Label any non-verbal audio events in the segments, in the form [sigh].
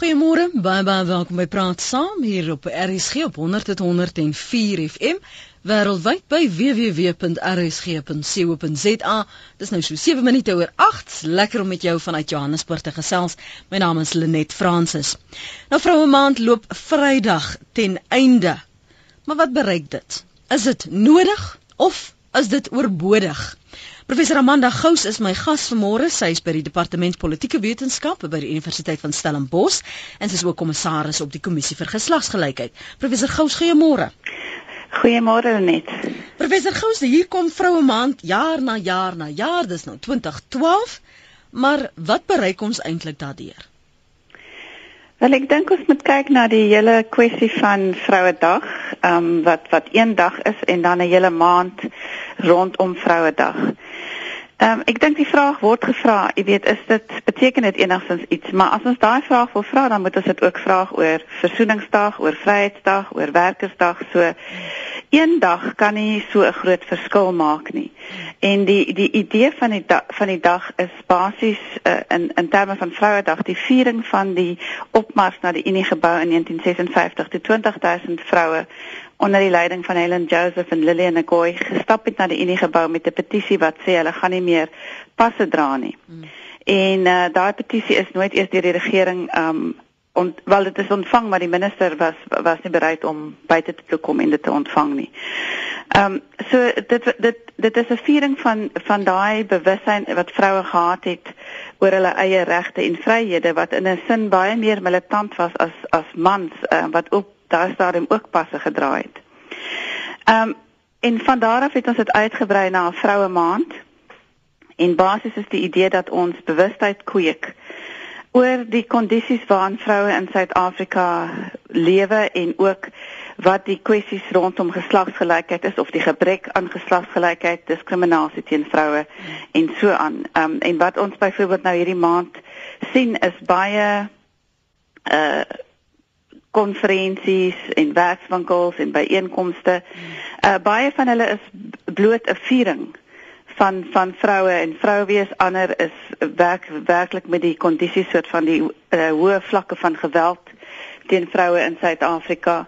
Goeiemôre, baie baie welkom by Praat Saam hier op RSG op 100.104 FM wêreldwyd by www.rsg.co.za. Dis nou so 7 minute oor 8. Lekker om met jou vanuit Johannesburg te gesels. My naam is Lenet Fransis. Nou vroue maand loop Vrydag ten einde. Maar wat bereik dit? Is dit nodig of is dit oorbodig? Professor Amanda Gous is my gas vanmôre. Sy is by die Departement Politieke Wetenskappe by die Universiteit van Stellenbosch en sy is ook kommissaris op die Kommissie vir Geslagsgelykheid. Professor Gous, goeiemôre. Goeiemôre net. Professor Gous, hier kom vroue maand jaar na jaar na jaar, dis nou 2012. Maar wat bereik ons eintlik daardeur? Wel ek dink ons moet kyk na die hele kwessie van Vrouedag, ehm um, wat wat een dag is en dan 'n hele maand rondom Vrouedag. Ehm um, ek dink die vraag word gevra, jy weet, is dit beteken dit enigstens iets, maar as ons daai vraag wil vra, dan moet ons dit ook vra oor Versoeningsdag, oor Vryheidsdag, oor Werkersdag, so een dag kan nie so 'n groot verskil maak nie. En die die idee van die da, van die dag is basies uh, in in terme van Vrouedag, die viering van die opmars na die Unie gebou in 1956, toe 20000 vroue onder die leiding van Helen Joseph en Lillian Ngoyi gestap het na die Unie gebou met 'n petisie wat sê hulle gaan nie meer passe dra nie. Hmm. En uh, daai petisie is nooit eers deur die regering um ont wel dit is ontvang maar die minister was was nie bereid om buite te kom en dit te ontvang nie. Ehm um, so dit dit dit is 'n viering van van daai bewussyn wat vroue gehad het oor hulle eie regte en vryhede wat in 'n sin baie meer militant was as as mans uh, wat ook daar stadium ook passe gedra het. Ehm um, en van daar af het ons dit uitgebrei na 'n vroue maand. En basies is die idee dat ons bewustheid kweek oor die kondisies waarin vroue in Suid-Afrika lewe en ook wat die kwessies rondom geslagsgelykheid is of die gebrek aan geslagsgelykheid, diskriminasie teen vroue en so aan. Ehm um, en wat ons byvoorbeeld nou hierdie maand sien is baie uh konferensies en werkswinkels en byeenkomste. Uh baie van hulle is bloot 'n viering van van vroue en vroue wees ander is werk werklik met die kondisies soort van die uh, hoë vlakke van geweld teen vroue in Suid-Afrika.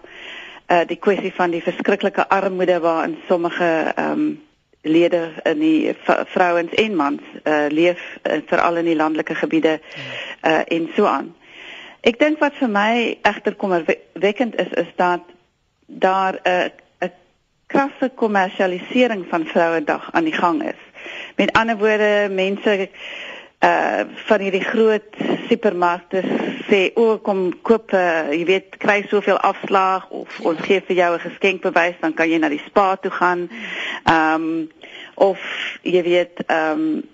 Uh die kwessie van die verskriklike armoede waarin sommige ehm um, lede in die vrouens en mans uh leef uh, veral in die landelike gebiede uh en so aan. Ek dink wat vir my egter kommerwekkend is is dat daar 'n 'n krasse kommersialisering van Vrouedag aan die gang is. Met ander woorde, mense uh van hierdie groot supermarkte sê o kom koop uh, jy weet kry soveel afslag of ons gee vir jou 'n geskenkbewys dan kan jy na die spa toe gaan. Ehm um, of jy weet ehm um,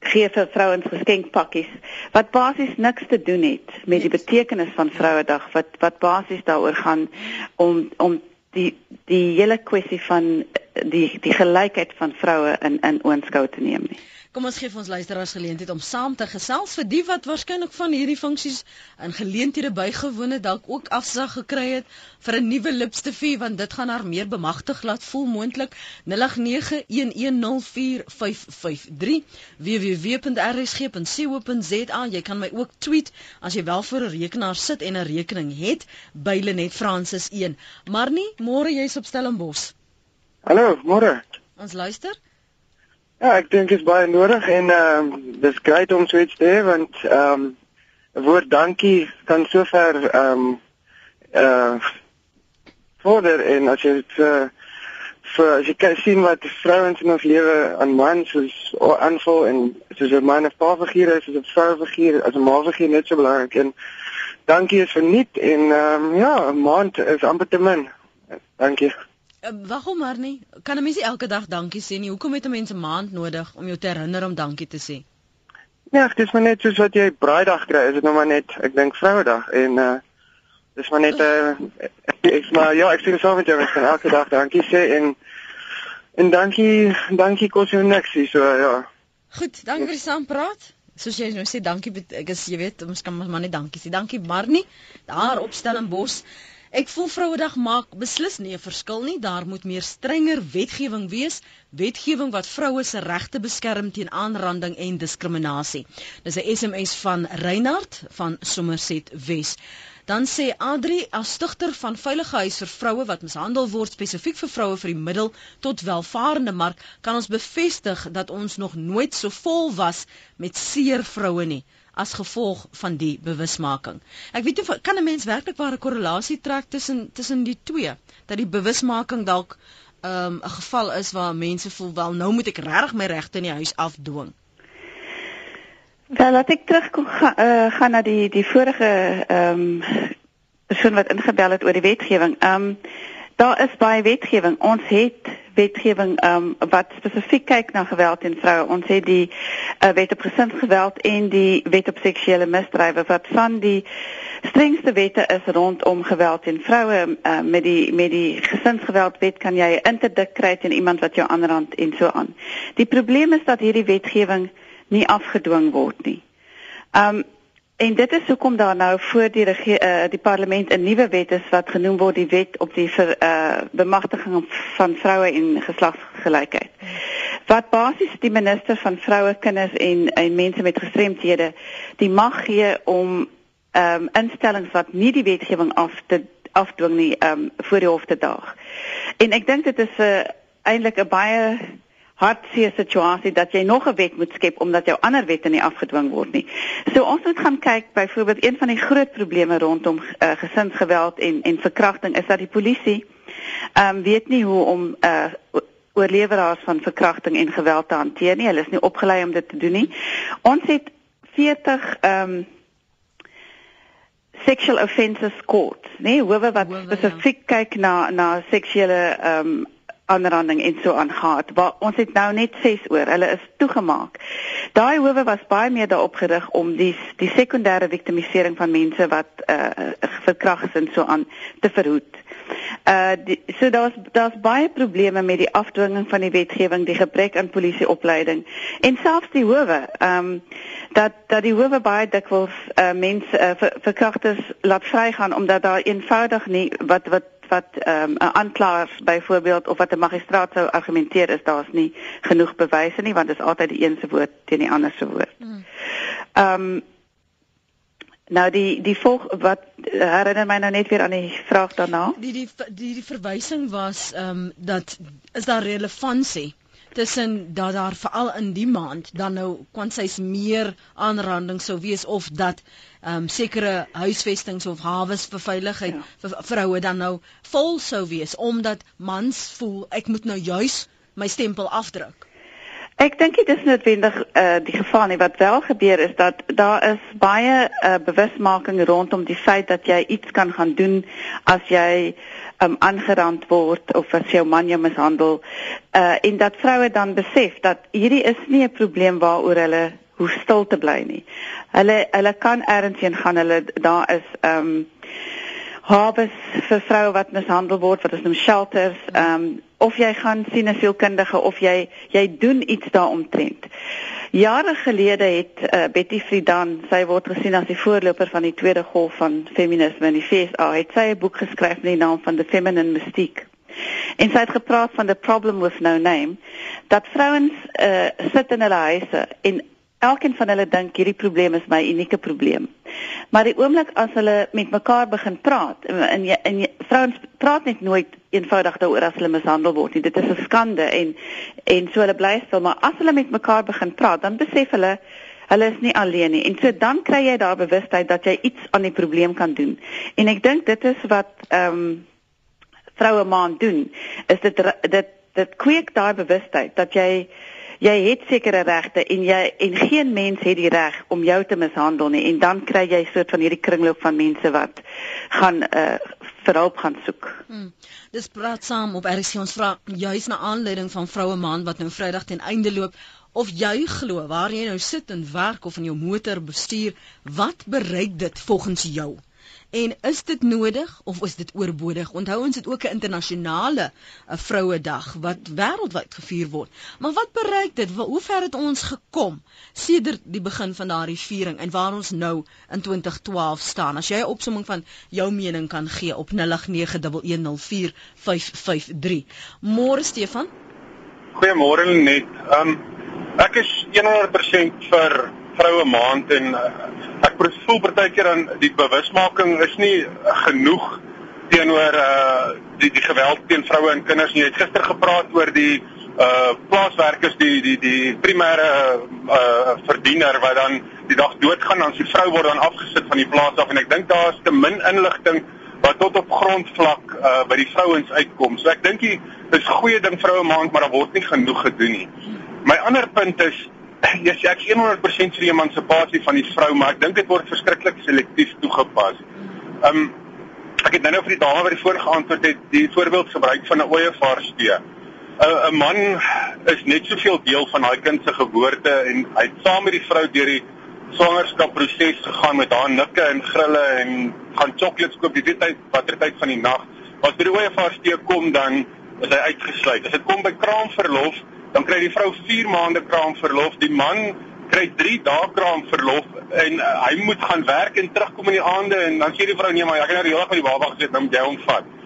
gee vir vrouens geskenkpakkies wat basies niks te doen het met die betekenis van Vrouedag wat wat basies daaroor gaan om om die die hele kwessie van die die gelykheid van vroue in in oënskou te neem nie. Kom ons gee vir ons luisteraars geleentheid om saam te gesels vir die wat waarskynlik van hierdie funksies in geleenthede bygewoon het, dalk ook afsag gekry het vir 'n nuwe lipstefie want dit gaan haar meer bemagtig laat voel moontlik. 0891104553 www.rsg.co.za jy kan my ook tweet as jy wel vir 'n rekenaar sit en 'n rekening het by Lenet Francis 1 maar nie môre jy's op Stellenbosch. Hallo môre. Ons luister Ja, ek dink dit is baie nodig en ehm uh, dis grait om so iets te hê want ehm um, 'n woord dankie kan sover ehm um, eh uh, vorder en as jy dit uh, vir as jy kan sien wat vrouens in ons lewe aan mans soos aanval en soos 'n man of pa figuur is, soos 'n vrou figuur, as 'n ma figuur net so belangrik en dankie is verniet en ehm um, ja, 'n maand is amper te min. Dankie. Uh, waarom maar nie? Kan 'n mens nie elke dag dankie sê nie? Hoekom het 'n mens 'n maand nodig om jou te herinner om dankie te sê? Nee, dit is maar net soos wat jy braaidag kry, is dit nou maar net, ek dink Vrouedag en uh dis maar net 'n uh, eh, ek maar ja, ek sê so met jou, ek kan elke dag dankie sê en en dankie, dankie kos jou niks, so ja. Goed, dankie vir die saampraat. Soos jy nou sê, dankie ek is jy weet, ons kan maar net dankie sê. Dankie Marnie daar op Stellenbosch. Ek voel Vrouedag maak beslis nie 'n verskil nie. Daar moet meer strenger wetgewing wees, wetgewing wat vroue se regte beskerm teen aanranding en diskriminasie. Dis 'n SMS van Reinhard van Somerset Wes. Dan sê Adri as stigter van Veilige Huis vir vroue wat mishandel word spesifiek vir vroue vir die middel tot welvarende mark, kan ons bevestig dat ons nog nooit so vol was met seer vroue nie as gevolg van die bewusmaking. Ek weet nie kan 'n mens werklik waar 'n korrelasie trek tussen tussen die twee dat die bewusmaking dalk ehm, 'n um, geval is waar mense voel wel nou moet ek regtig my regte in die huis afdwing. Wel, laat ek terugkom ga, uh, gaan na die die vorige ehm um, persoon wat ingebel het oor die wetgewing. Ehm um, daar is baie wetgewing. Ons het wetgewing um, wat spesifiek kyk na geweld teen vroue. Ons het die uh, wet op gesinsgeweld en die wet op seksuele misdrywe wat van die strengste wette is rondom geweld teen vroue. Uh, met die met die gesinsgeweld wet kan jy 'n interdik kry teen iemand wat jou aanrand en so aan. Die probleem is dat hierdie wetgewing nie afgedwing word nie. Um En dit is hoekom daar nou voor die uh, die parlement 'n nuwe wet is wat genoem word die wet op die ver, uh, bemagtiging van vroue en geslagsgelykheid. Wat basies die minister van vroue, kinders en en mense met gestremthede die mag gee om ehm um, instellings wat nie die wetgewing af te afdwing nie ehm um, voor die hof te daag. En ek dink dit is 'n uh, eintlik 'n baie hartseer situasie dat jy nog 'n wet moet skep omdat jou ander wette nie afgedwing word nie. So ons moet gaan kyk byvoorbeeld een van die groot probleme rondom uh, gesinsgeweld en en verkrachting is dat die polisie ehm um, weet nie hoe om uh oorleweraars van verkrachting en geweld te hanteer nie. Hulle is nie opgelei om dit te doen nie. Ons het 40 ehm um, sexual offences courts, nee, hoewe wat ja. spesifiek ja. kyk na na seksuele ehm um, aanranding en so aangaan. Waar ons het nou net 6 oor. Hulle is toegemaak. Daai howe was baie meer daarop gerig om die die sekondêre victimisering van mense wat uh verkragt is en so aan te verhoed. Uh die, so daar's daar's baie probleme met die afdwinging van die wetgewing, die gebrek aan polisieopleiding en selfs die howe. Ehm um, dat dat die howe baie dikwels uh mense uh, ver, verkragters laat vrygaan omdat daar eenvoudig nie wat wat wat ehm, 'n um, aanklaer byvoorbeeld of wat 'n magistraat sou argumenteer is daar's nie genoeg bewyse nie want dit is altyd die een se woord teen die ander se woord. Hmm. Ehm um, nou die die volg wat herinner my nou net weer aan die vraag daarna. Die die die, die verwysing was ehm um, dat is daar relevantie tussen dat daar veral in die maand dan nou kwansies meer aanranding sou wees of dat um, sekere huisvestings of hawes vir veiligheid ja. vir vroue dan nou vol sou wees omdat mans voel ek moet nou juis my stempel afdruk. Ek dink dit is noodwendig uh, die geval nie wat wel gebeur is dat daar is baie uh, bewusmaking rondom die feit dat jy iets kan gaan doen as jy um, aangerand word of as jou man jou mishandel uh, en dat vroue dan besef dat hierdie is nie 'n probleem waaroor hulle hoef stil te bly nie. Hulle hulle kan ergens heen gaan. Hulle daar is ehm um, hawes vir vroue wat mishandel word wat ons noem shelters. Ehm um, of jy gaan sien 'n sielkundige of jy jy doen iets daaromtrent. Jare gelede het uh, Betty Friedan, sy word gesien as die voorloper van die tweede golf van feminisme in die VSA, het sy 'n boek geskryf met die naam van The Feminine Mystique. En sy het gepraat van the problem with no name dat vrouens uh, sit in hulle huise en elkeen van hulle dink hierdie probleem is my unieke probleem. Maar die oomblik as hulle met mekaar begin praat en jy, en jy, vrouens praat net nooit eenvoudig daaroor as hulle mishandel word nie. Dit is 'n skande en en so hulle bly stil, maar as hulle met mekaar begin praat, dan besef hulle hulle is nie alleen nie. En so dan kry jy daar bewustheid dat jy iets aan die probleem kan doen. En ek dink dit is wat ehm um, vroue maand doen. Is dit dit dit kweek daai bewustheid dat jy jy het sekere regte en jy en geen mens het die reg om jou te mishandel nie en dan kry jy 'n soort van hierdie kringloop van mense wat gaan uh vir hulp gaan soek. Hmm. Dis praat saam op RC ons vra juis na aanleiding van vroue maand wat nou Vrydag ten einde loop of jy glo waar jy nou sit en werk of in jou motor bestuur wat bereik dit volgens jou? En is dit nodig of is dit oorbodig? Onthou ons het ook 'n internasionale eh, Vrouedag wat wêreldwyd gevier word. Maar wat bereik dit? Hoe ver het ons gekom sedert die begin van daardie viering en waar ons nou in 2012 staan? As jy 'n opsomming van jou mening kan gee op 0891104553. Môre Stefan. Goeiemôre net. Um ek is 100% vir vroue maand en uh, ek voel partykeer aan die bewusmaking is nie genoeg teenoor uh die die geweld teen vroue en kinders nie. Jy het gister gepraat oor die uh plaaswerkers die die die primêre uh verdiener wat dan die dag doodgaan dan sy vrou word dan afgesit van die plaas af en ek dink daar is te min inligting wat tot op grondvlak uh by die vrouens uitkom. So ek dink dit is goeie ding vroue maand, maar daar word nie genoeg gedoen nie. My ander punt is Ja, [coughs] yes, ek is 100% vir die emansipasie van die vrou, maar ek dink dit word verskriklik selektief toegepas. Um, ek het nou nou vir die dame wat die vorige antwoord het, die voorbeeld gebruik van 'n ooievaarstee. 'n 'n man is net soveel deel van daai kind se geboorte en hy het saam met die vrou deur die swangerskapproses gegaan met haar nikke en grille en gaan chocolates koop die tyd watter tyd van die nag. As by die ooievaarstee kom dan is hy uitgesluit. As dit kom by kraamverlof dan kry die vrou 4 maande kraamverlof, die man kry 3 dae kraamverlof en uh, hy moet gaan werk en terugkom in die aande en dan sê die vrou nee maar ek het nou die hele dag met die baba gesit, nou moet jy hom vat.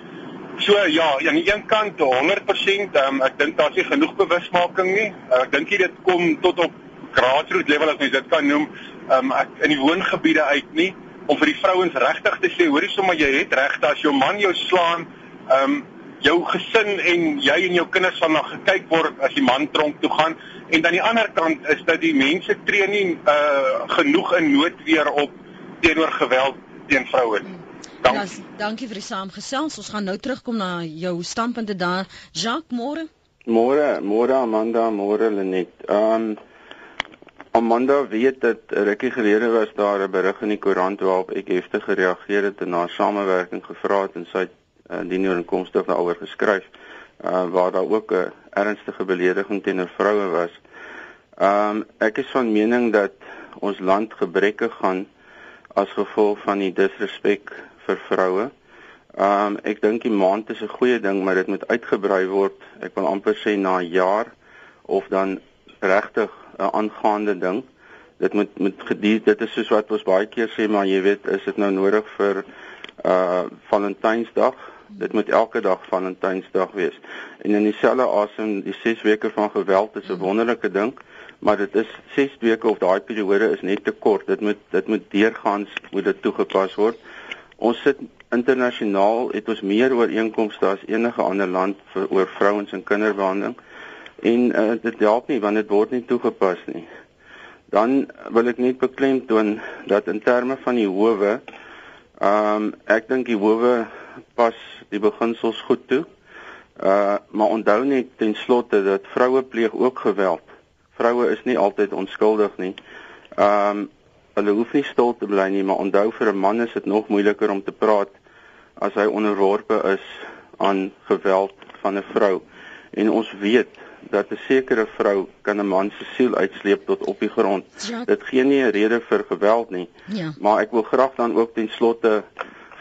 So ja, aan die een kant 100%, um, ek dink daar's nie genoeg bewusmaking nie. Uh, ek dink dit kom tot op grassroots level as mens dit kan noem, um, ek, in die woongebiede uit nie om vir die vrouens regtig te sê, hoorie sommer jy het regte as jou man jou slaan, ehm um, jou gesin en jy en jou kinders van na gekyk word as die man tronk toe gaan en dan die ander kant is dat die mense tree nie uh genoeg in noodweer op teenoor geweld teen vroue nie. Dank. Ja, dankie vir die saamgesels. Ons gaan nou terugkom na jou standpunte daar. Jacques, môre. Môre, môre Amanda, môre Lenet. Um Amanda weet dat rukkie gelede was daar 'n berig in die koerant waarop ek heftig gereageer het en na samewerking gevra het en sy uh, die ooreenkomstig daaroor geskryf uh, waar daar ook 'n ernstige belediging teenoor vroue was. Um ek is van mening dat ons land gebreke gaan as gevolg van die disrespek vir vroue. Um ek dink die maand is 'n goeie ding, maar dit moet uitgebrei word. Ek wil amper sê na 'n jaar of dan regtig 'n aangaande ding. Dit moet moet gedier dit is soos wat ons baie keer sê, maar jy weet, is dit nou nodig vir uh Valentynsdag dit moet elke dag Valentynsdag wees. En in dieselfde asem die 6 weke van geweld is 'n wonderlike ding, maar dit is 6 weke of daai periode is net te kort. Dit moet dit moet deurgaans moet dit toegepas word. Ons sit internasionaal het ons meer ooreenkomste as enige ander land vir oor vrouens en kinderbehandeling. En uh, dit help nie want dit word nie toegepas nie. Dan wil ek net beklemtoon dat in terme van die howe Ehm um, ek dink die howe pas die beginsels goed toe. Uh maar onthou net ten slotte dat vroue pleeg ook geweld. Vroue is nie altyd onskuldig nie. Ehm um, hulle hoef nie stil te bly nie, maar onthou vir 'n man is dit nog moeiliker om te praat as hy onderworpe is aan geweld van 'n vrou. En ons weet dat 'n sekere vrou kan 'n man se siel uitsleep tot op die grond. Ja. Dit gee nie 'n rede vir geweld nie. Ja. Maar ek wil graag dan ook ten slotte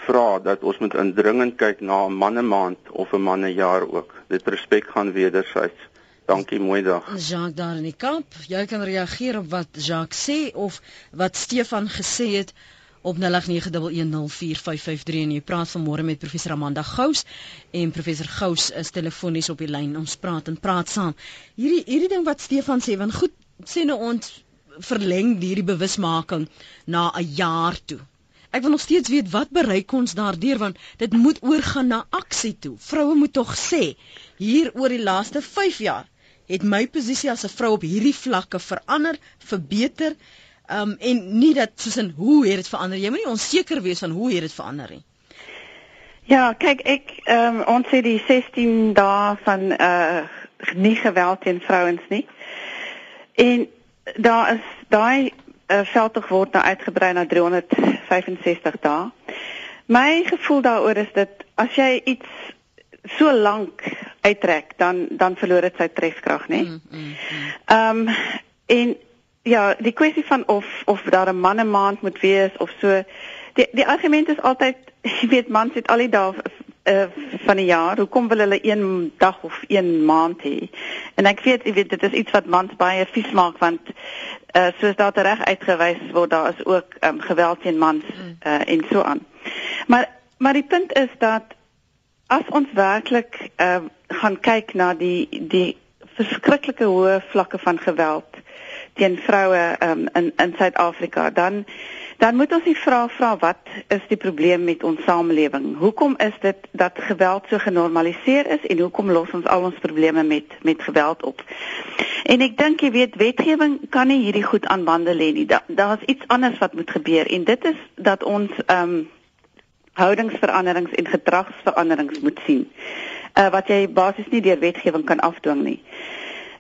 vra dat ons moet indringend kyk na 'n mannemaand of 'n mannejaar ook. Dit respek gaan wederzijds. Dankie, mooi dag. Jacques daar in die kamp. Jy kan reageer op wat Jacques sê of wat Stefan gesê het op 0891104553 en jy praat vanmôre met professor Amanda Gous en professor Gous is telefonies op die lyn. Ons praat en praat saam. Hierdie hierdie ding wat Stefan sê, want goed, sê nou ons verleng hierdie bewusmaking na 'n jaar toe. Ek wil nog steeds weet wat bereik ons daardeur want dit moet oorgaan na aksie toe. Vroue moet tog sê hier oor die laaste 5 jaar het my posisie as 'n vrou op hierdie vlakke verander, verbeter. Um en nie dat soos in hoe het dit verander? Jy moet nie onseker wees van hoe het dit verander nie. Ja, kyk ek um ons sê die 16 dae van uh nie geweld teen vrouens nie. En daar is daai uh, veldtog word nou uitgebrei na 365 dae. My gevoel daaroor is dit as jy iets so lank uittrek dan dan verloor dit sy trefkrag, nê? Mm, mm, mm. Um en Ja, die kwessie van of of daar 'n manne maand moet wees of so, Die die argument is altyd, [laughs] jy weet mans het al die dae uh, van die jaar, hoekom wil hulle een dag of een maand hê? En ek weet, jy weet dit is iets wat mans baie vies maak want uh, soos daar reg uitgewys word, daar is ook um, geweld teen mans uh, en so aan. Maar maar die punt is dat as ons werklik uh, gaan kyk na die die verskriklike hoë vlakke van geweld teen vroue um, in in Suid-Afrika, dan dan moet ons die vraag vra wat is die probleem met ons samelewing? Hoekom is dit dat geweld so genormaliseer is en hoekom los ons al ons probleme met met geweld op? En ek dink jy weet wetgewing kan nie hierdie goed aan bande lê nie. Daar's da iets anders wat moet gebeur en dit is dat ons ehm um, houdingsveranderings en gedragsveranderings moet sien. Uh wat jy basies nie deur wetgewing kan afdwing nie.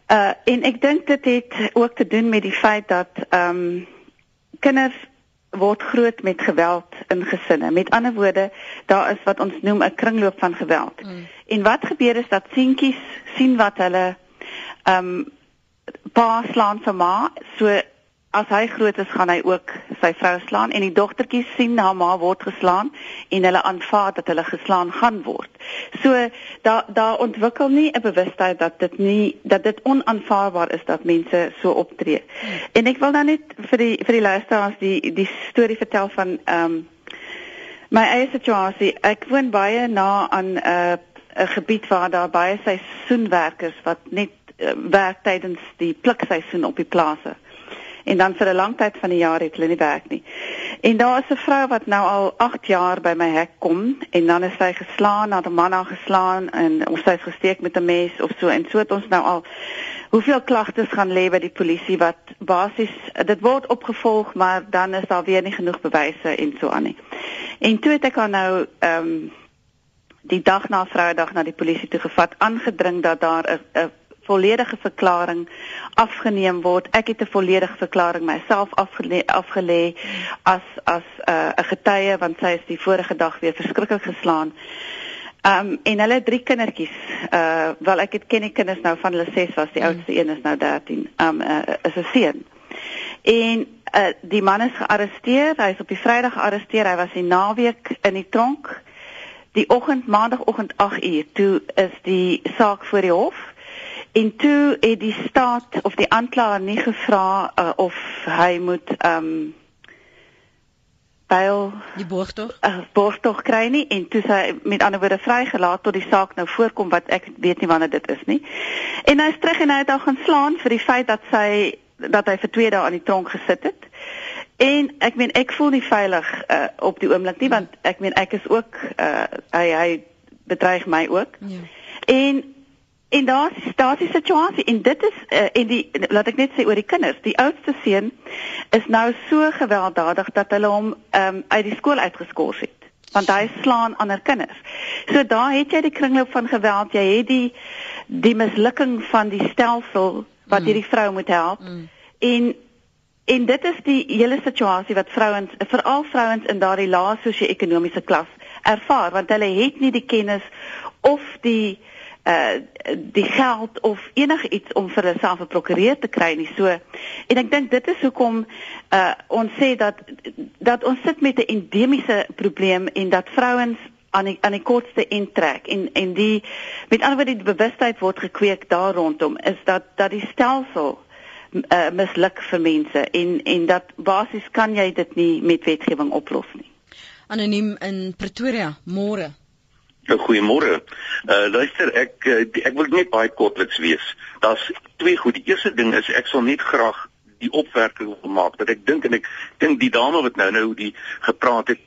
Uh en ek dink dit het ook te doen met die feit dat ehm um, kinders word groot met geweld in gesinne. Met ander woorde, daar is wat ons noem 'n kringloop van geweld. Mm. En wat gebeur is dat seentjies sien wat hulle ehm um, pa slaan vir ma, so as hy groot is gaan hy ook sy vrou slaan en die dogtertjies sien haar ma word geslaan en hulle aanvaar dat hulle geslaan gaan word. So daar daar ontwikkel nie 'n bewustheid dat dit nie dat dit onaanvaarbaar is dat mense so optree. En ek wil nou net vir die vir die luisteraars die die storie vertel van ehm um, my eie situasie. Ek woon baie na aan 'n uh, 'n gebied waar daar baie seisoenwerkers wat net uh, werk tydens die plukseisoen op die plase en dan vir 'n lang tyd van die jaar het hulle nie werk nie. En daar is 'n vrou wat nou al 8 jaar by my hek kom en dan is sy geslaan, 'n man aangeslaan en of sy is gesteek met 'n mes of so en so het ons nou al hoeveel klagtes gaan lê by die polisie wat basies dit word opgevolg, maar dan is daar weer nie genoeg bewyse en so aan nie. En toe het ek haar nou ehm um, die dag na Vrydag na die polisie toe gevat aangedring dat daar 'n volledige verklaring afgeneem word. Ek het 'n volledige verklaring myself afgelê afgelê as as uh, 'n uh, getuie want sy is die vorige dag weer verskriklik geslaan. Um en hulle drie kindertjies. Uh wel ek het ken die kinders nou van hulle 6 was, die mm. oudste een is nou 13. Um uh, is 'n seun. En uh die man is gearresteer. Hy is op die Vrydag gearresteer. Hy was die naweek in die tronk. Die oggend maandagooggend 8uur toe is die saak voor die hof En toe het die staat of die aanklaer nie gevra uh, of hy moet ehm um, bail die borgtog uh, borgtog kry nie en toe sy met ander woorde vrygelaat tot die saak nou voorkom wat ek weet nie wanneer dit is nie. En hy is terug en hy het al gaan slaan vir die feit dat sy dat hy vir 2 dae aan die tronk gesit het. En ek meen ek voel nie veilig uh, op die oomblik nie want ek meen ek is ook uh, hy hy bedreig my ook. Ja. En En daar daar is 'n situasie en dit is uh, en die laat ek net sê oor die kinders. Die oudste seun is nou so gewelddadig dat hulle hom um, uit die skool uitgeskort het want hy slaan ander kinders. So daar het jy die kringloop van geweld. Jy het die die mislukking van die stelsel wat mm. hierdie vrou moet help. Mm. En en dit is die hele situasie wat vrouens veral vrouens in daardie lae sosio-ekonomiese klas ervaar want hulle het nie die kennis of die uh die geld of enigiets om vir hulle self 'n prokureur te kry nie. So en ek dink dit is hoekom uh ons sê dat dat ons sit met 'n endemiese probleem en dat vrouens aan die aan die kortste intrek en en die met ander woorde die bewustheid word gekweek daar rondom is dat dat die stelsel uh misluk vir mense en en dat basies kan jy dit nie met wetgewing oplos nie. Anoniem in Pretoria, môre. Goeiemôre. Uh luister, ek uh, ek wil net baie kortliks wees. Daar's twee goed. Die eerste ding is ek sal net graag die opmerking maak dat ek dink en ek dink die dame wat nou nou die gepraat het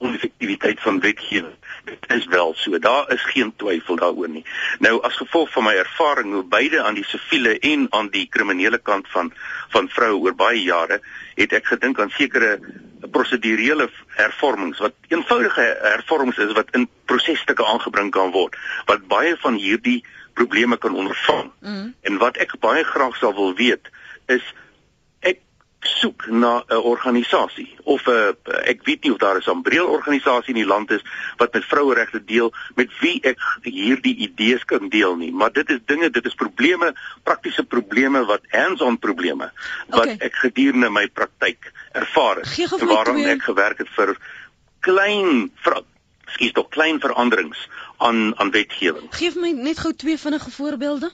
oneffektiwiteit van wetgewing. Dit is wel so. Daar is geen twyfel daaroor nie. Nou as gevolg van my ervaring hoe beide aan die siviele en aan die kriminele kant van van vroue oor baie jare, het ek gedink aan sekere prosedurele hervormings wat eenvoudige hervormings is wat in prosesstukke aangebring kan word wat baie van hierdie probleme kan ondervang. Mm. En wat ek baie graag sal wil weet is soek na 'n organisasie of 'n ek weet nie of daar 'n sambreel organisasie in die land is wat met vroueregte deel met wie ek hierdie idees kan deel nie maar dit is dinge dit is probleme praktiese probleme wat hands-on probleme wat okay. ek gedurende my praktyk ervaar het en waarom ek gewerk het vir klein vir skuis tog klein veranderings aan aan wetgewing. Geef my net gou twee vinnige voorbeelde.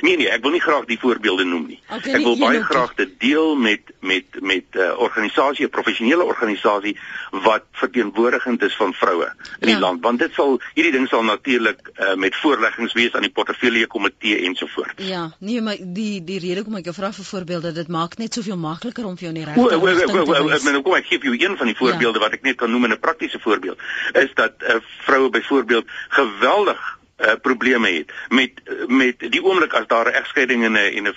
Nee nee, ek wil nie graag die voorbeelde noem nie. Okay, ek wil baie graag dit deel met met met 'n uh, organisasie, 'n professionele organisasie wat verteenwoordigend is van vroue in ja. die land, want dit sal hierdie ding sal natuurlik uh, met voorleggings wees aan die portefeulje komitee ensovoorts. Ja, nee, maar die die rede kom ek jou vra vir voorbeelde, dit maak net soveel makliker om vir jou in die regte rigting te wys. Ek kom ek gee jou een van die voorbeelde ja. wat ek net kan noem in 'n praktiese voorbeeld, is dat uh, vroue byvoorbeeld geweldig uh, probleme het met met die oomblik as daar 'n egskeiding en 'n en 'n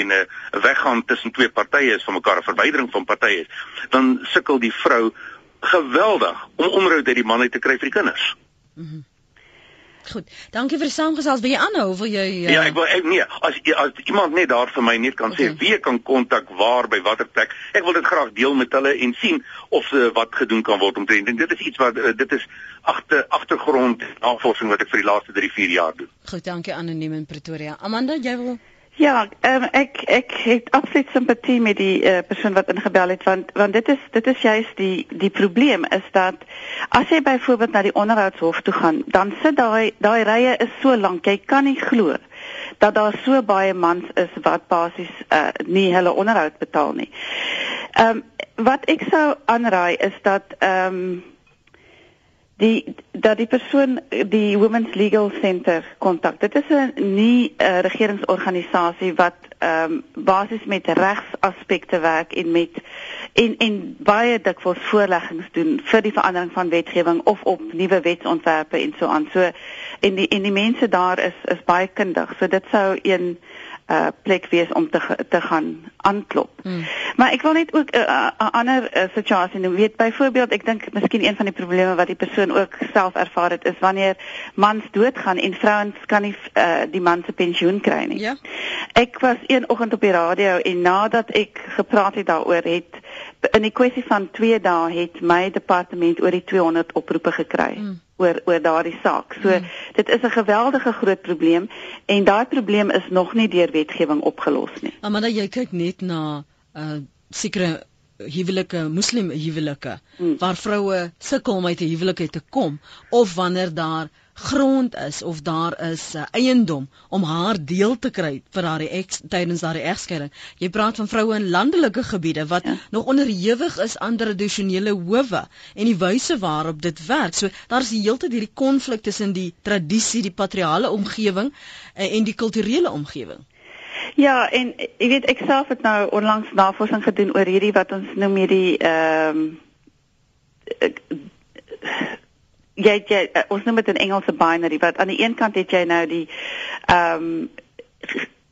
en 'n weggaan tussen twee partye is van mekaar 'n verwydering van partye is dan sukkel die vrou geweldig om onderhoud uit die man uit te kry vir die kinders. Mm -hmm. Goed. Dankie vir die saamgesels. Wil jy aanhou of wil jy uh... Ja, ek wil ek nee, as as iemand net daar vir my net kan okay. sê wie kan kontak waar by watter plek. Ek wil dit graag deel met hulle en sien of uh, wat gedoen kan word omtrent. En dit is iets wat uh, dit is agter agtergrond navorsing wat ek vir die laaste 3, 4 jaar doen. Goed, dankie anoniem in Pretoria. Amanda, jy wil Ja, um, ek ek het absoluut simpatie met die uh, persoon wat ingebel het want want dit is dit is juist die die probleem is dat as jy byvoorbeeld na die onderhoudshof toe gaan, dan sit daai daai rye is so lank, jy kan nie glo dat daar so baie mans is wat basies uh, nie hulle onderhoud betaal nie. Ehm um, wat ek sou aanraai is dat ehm um, die dat die persoon die Women's Legal Center kontak. Dit is 'n nie 'n uh, regeringsorganisasie wat ehm um, basies met regsaspekte werk en met en en baie dikwels voorleggings doen vir die verandering van wetgewing of op nuwe wetsontwerpe en so aan. So en die en die mense daar is is baie kundig. So dit sou een uh plek wees om te te gaan aanklop. Hmm. Maar ek wil net ook 'n uh, uh, ander uh, situasie noem. Weet byvoorbeeld, ek dink miskien een van die probleme wat die persoon ook self ervaar het is wanneer mans doodgaan en vrouens kan nie uh, die man se pensioen kry nie. Ja. Ek was een oggend op die radio en nadat ek gepraat het daaroor het in die kwessie van 2 dae het my departement oor die 200 oproepe gekry. Hmm oor oor daardie saak. So hmm. dit is 'n geweldige groot probleem en daai probleem is nog nie deur wetgewing opgelos nie. Dan jy kyk net na uh sekere huwelike moslim huwelike hmm. waar vroue sukkel om uit 'n huwelik te kom of wanneer daar grond is of daar is uh, eiendom om haar deel te kry vir haar eks tydens haar egskeiding. Jy praat van vroue in landelike gebiede wat ja. nog onderhewig is aan tradisionele howe en die wyse waarop dit werk. So daar's heeltyd hierdie konflik tussen die tradisie, die patriargale omgewing uh, en die kulturele omgewing. Ja, en jy weet ek self het nou onlangs navorsing gedoen oor hierdie wat ons noem hierdie ehm um, jy jy uh, ons noem dit in Engelse binary wat aan die een kant het jy nou die ehm um,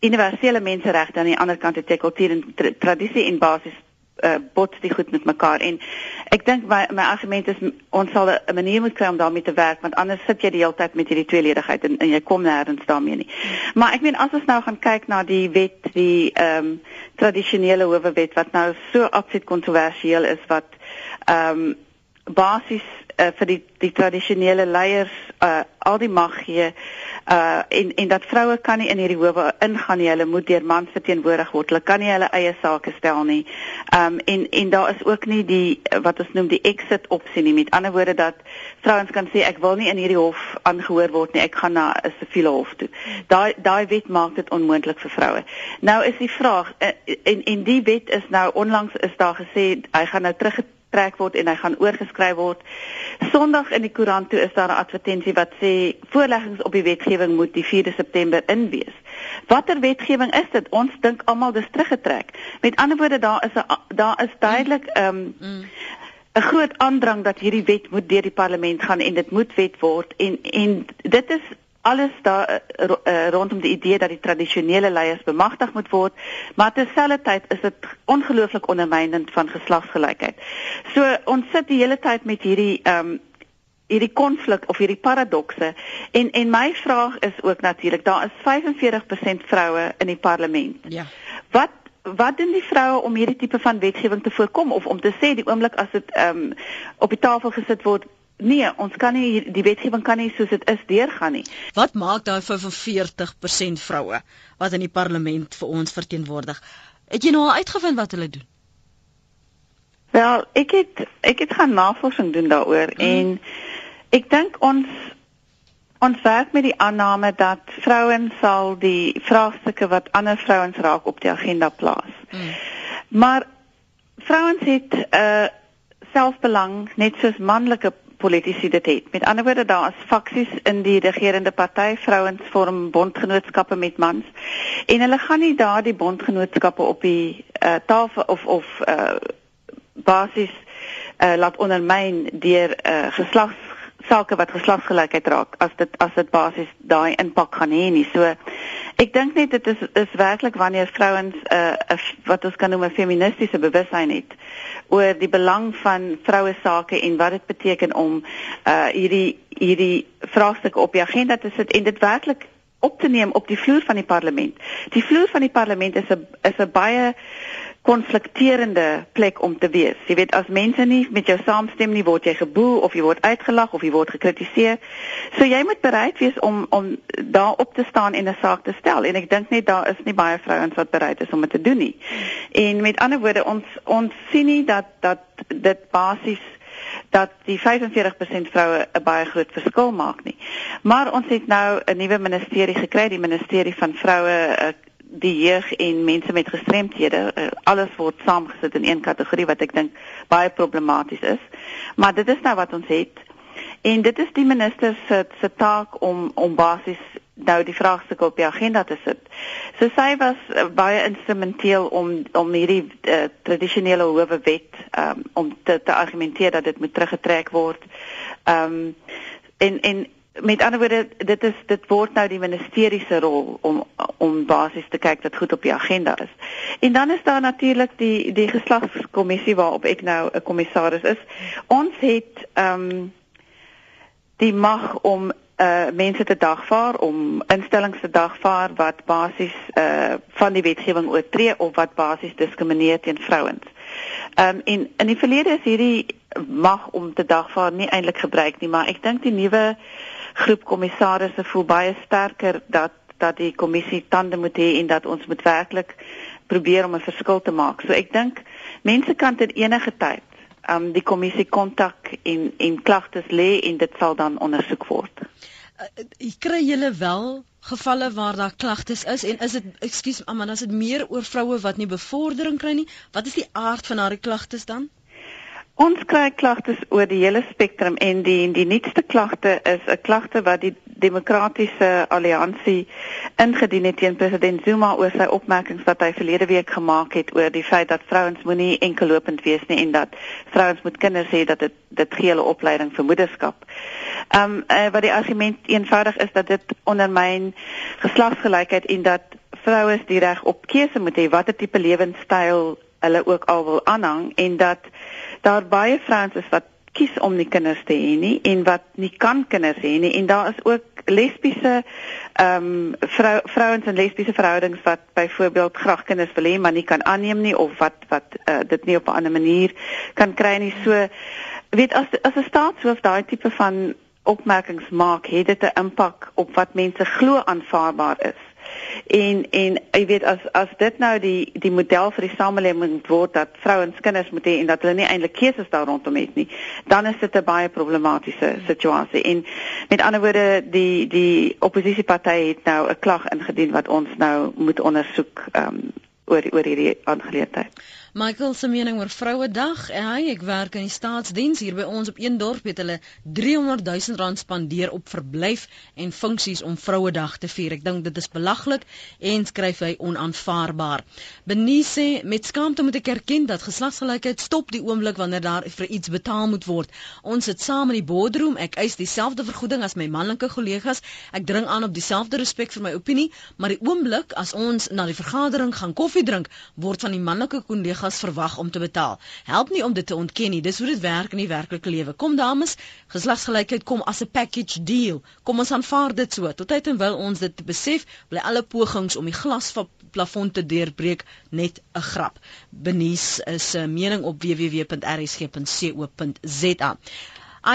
universele menseregte aan die ander kant het jy kultuur en tra tradisie en basis uh, bots die goed met mekaar en ek dink my my argument is ons sal 'n manier moet kry om daarmee te werk want anders sit jy die hele tyd met hierdie tweeledigheid en, en jy kom nêrens daarmee nie. Maar ek meen as ons nou gaan kyk na die wet die ehm um, tradisionele howe wet wat nou so absoluut kontroversieel is wat ehm um, basies uh, vir die die tradisionele leiers uh, al die mag gee uh, en en dat vroue kan nie in hierdie howe ingaan nie. Hulle moet deur mans verteenwoordig word. Hulle kan nie hulle eie sake stel nie. Um, en en daar is ook nie die wat ons noem die exit opsie nie. Met ander woorde dat vrouens kan sê ek wil nie in hierdie hof aangehoor word nie. Ek gaan na 'n siviele hof toe. Daai daai wet maak dit onmoontlik vir vroue. Nou is die vraag en en die wet is nou onlangs is daar gesê hy gaan nou terug trek word en hy gaan oorgeskryf word. Sondag in die koerant toe is daar 'n advertensie wat sê voorleggings op die wetgewing moet die 4de September in wees. Watter wetgewing is dit? Ons dink almal dis teruggetrek. Met ander woorde daar is 'n daar is duidelik ehm um, mm. 'n groot aandrang dat hierdie wet moet deur die parlement gaan en dit moet wet word en en dit is alles daar uh, rondom die idee dat die tradisionele leiers bemagtig moet word, maar terselfdertyd is dit ongelooflik ondermynend van geslagsgelykheid. So ons sit die hele tyd met hierdie ehm um, hierdie konflik of hierdie paradokse en en my vraag is ook natuurlik, daar is 45% vroue in die parlement. Ja. Wat wat doen die vroue om hierdie tipe van wetgewing te voorkom of om te sê die oomblik as dit ehm um, op die tafel gesit word Nee, ons kan nie die wetgewing kan nie soos dit is deurgaan nie. Wat maak daai 45% vroue wat in die parlement vir ons verteenwoordig? Het jy nou al uitgevind wat hulle doen? Wel, ek het ek het gaan navorsing doen daaroor mm. en ek dink ons ons werk met die aanname dat vrouens sal die vraagstukke wat ander vrouens raak op die agenda plaas. Mm. Maar vrouens het 'n uh, eh, selfbelang net soos manlike politici dit het. Met ander woorde daar is faksies in die regerende party, vrouens vorm bondgenootskappe met mans en hulle gaan nie daardie bondgenootskappe op die uh, tafel of of uh, basis uh, laat ondermyn deur uh, geslags sake wat geslagsgelykheid raak as dit as dit basies daai impak gaan hê nie. So ek dink net dit is is werklik wanneer vrouens 'n uh, wat ons kan noem 'n feministiese bewussyn het oor die belang van vroue sake en wat dit beteken om uh hierdie hierdie vraagstukke op die agenda te sit en dit werklik op te neem op die vloer van die parlement. Die vloer van die parlement is 'n is 'n baie konflikterende plek om te wees. Jy weet as mense nie met jou saamstem nie, word jy geboel of jy word uitgelag of jy word gekritiseer. So jy moet bereid wees om om daar op te staan en 'n saak te stel en ek dink net daar is nie baie vrouens wat bereid is om dit te doen nie. En met ander woorde ons ons sien nie dat dat dit basies dat die 45% vroue 'n baie groot verskil maak nie. Maar ons het nou 'n nuwe ministerie gekry, die ministerie van vroue eh, die jeug en mense met gestremthede uh, alles word saamgesit in een kategorie wat ek dink baie problematies is. Maar dit is nou wat ons het. En dit is die minister se se taak om om basies nou die vraagstukke op die agenda te sit. So sy was uh, baie instrumenteel om om hierdie uh, tradisionele howe wet um, om te te argumenteer dat dit moet teruggetrek word. Ehm um, en en met ander woorde dit is dit word nou die ministerie se rol om om basies te kyk dat goed op die agenda is. En dan is daar natuurlik die die geslagskommissie waarop ek nou 'n kommissaris is. Ons het ehm um, die mag om uh mense te dagvaar om instellings te dagvaar wat basies uh van die wetgewing oortree of wat basies diskrimineer teen vrouens. Ehm um, en in die verlede is hierdie mag om te dagvaar nie eintlik gebruik nie, maar ek dink die nuwe groep kommissarisse voel baie sterker dat dat die kommissie tande moet hê en dat ons moet werklik probeer om 'n verskil te maak. So ek dink mense kan ter enige tyd um die kommissie kontak en en klagtes lê en dit sal dan ondersoek word. Uh, kry julle wel gevalle waar daar klagtes is en is dit ekskuus man as dit meer oor vroue wat nie bevordering kry nie wat is die aard van haar klagtes dan Ons kry klagtes oor die hele spektrum en die die nuutste klagte is 'n klagte wat die Demokratiese Alliansie ingedien het teen president Zuma oor sy opmerkings wat hy verlede week gemaak het oor die feit dat vrouens moenie enkellopend wees nie en dat vrouens moet kinders hê dat dit dit gee hulle opleiding vir moederskap. Ehm um, uh, wat die argument eenvoudig is dat dit ondermyn geslagsgelykheid en dat vroue die reg op keuse moet hê watter tipe lewenstyl hulle ook al wil aanhang en dat daar baie vrouens is wat kies om nie kinders te hê nie en wat nie kan kinders hê nie. En daar is ook lesbiese ehm um, vrou vrouens en lesbiese verhoudings wat byvoorbeeld graag kinders wil hê maar nie kan aanneem nie of wat wat uh, dit nie op 'n ander manier kan kry nie. So weet as as 'n staatshoof daai tipe van opmerkings maak het dit 'n impak op wat mense glo aanvaarbaar is En en jy weet as as dit nou die die model vir die samelewing word dat vrouens kinders moet hê en dat hulle nie eintlik keuses daar rondom het nie, dan is dit 'n baie problematiese situasie. En met ander woorde die die oppositieparty het nou 'n klag ingedien wat ons nou moet ondersoek ehm um, oor oor hierdie aangeleentheid. Michael se mening oor Vrouedag. Hy, ek werk in die staatsdiens hier by ons op een dorp het hulle 300 000 rand spandeer op verblyf en funksies om Vrouedag te vier. Ek dink dit is belaglik en skryf hy onaanvaarbaar. Beniese met skaamte moet ek erken dat geslagsgelykheid stop die oomblik wanneer daar vir iets betaal moet word. Ons sit saam in die boardroom. Ek eis dieselfde vergoeding as my manlike kollegas. Ek dring aan op dieselfde respek vir my opinie, maar die oomblik as ons na die vergadering gaan koffie drink, word van die manlike kollegas gas verwag om te betaal. Help nie om dit te ontken nie. Dis hoe dit werk in die werklike lewe. Kom dames, geslagsgelykheid kom as 'n package deal. Kom ons aanvaar dit so. Tot tyd en wil ons dit besef, bly alle pogings om die glas van plafon te deurbreek net 'n grap. Benies is 'n mening op www.rsg.co.za.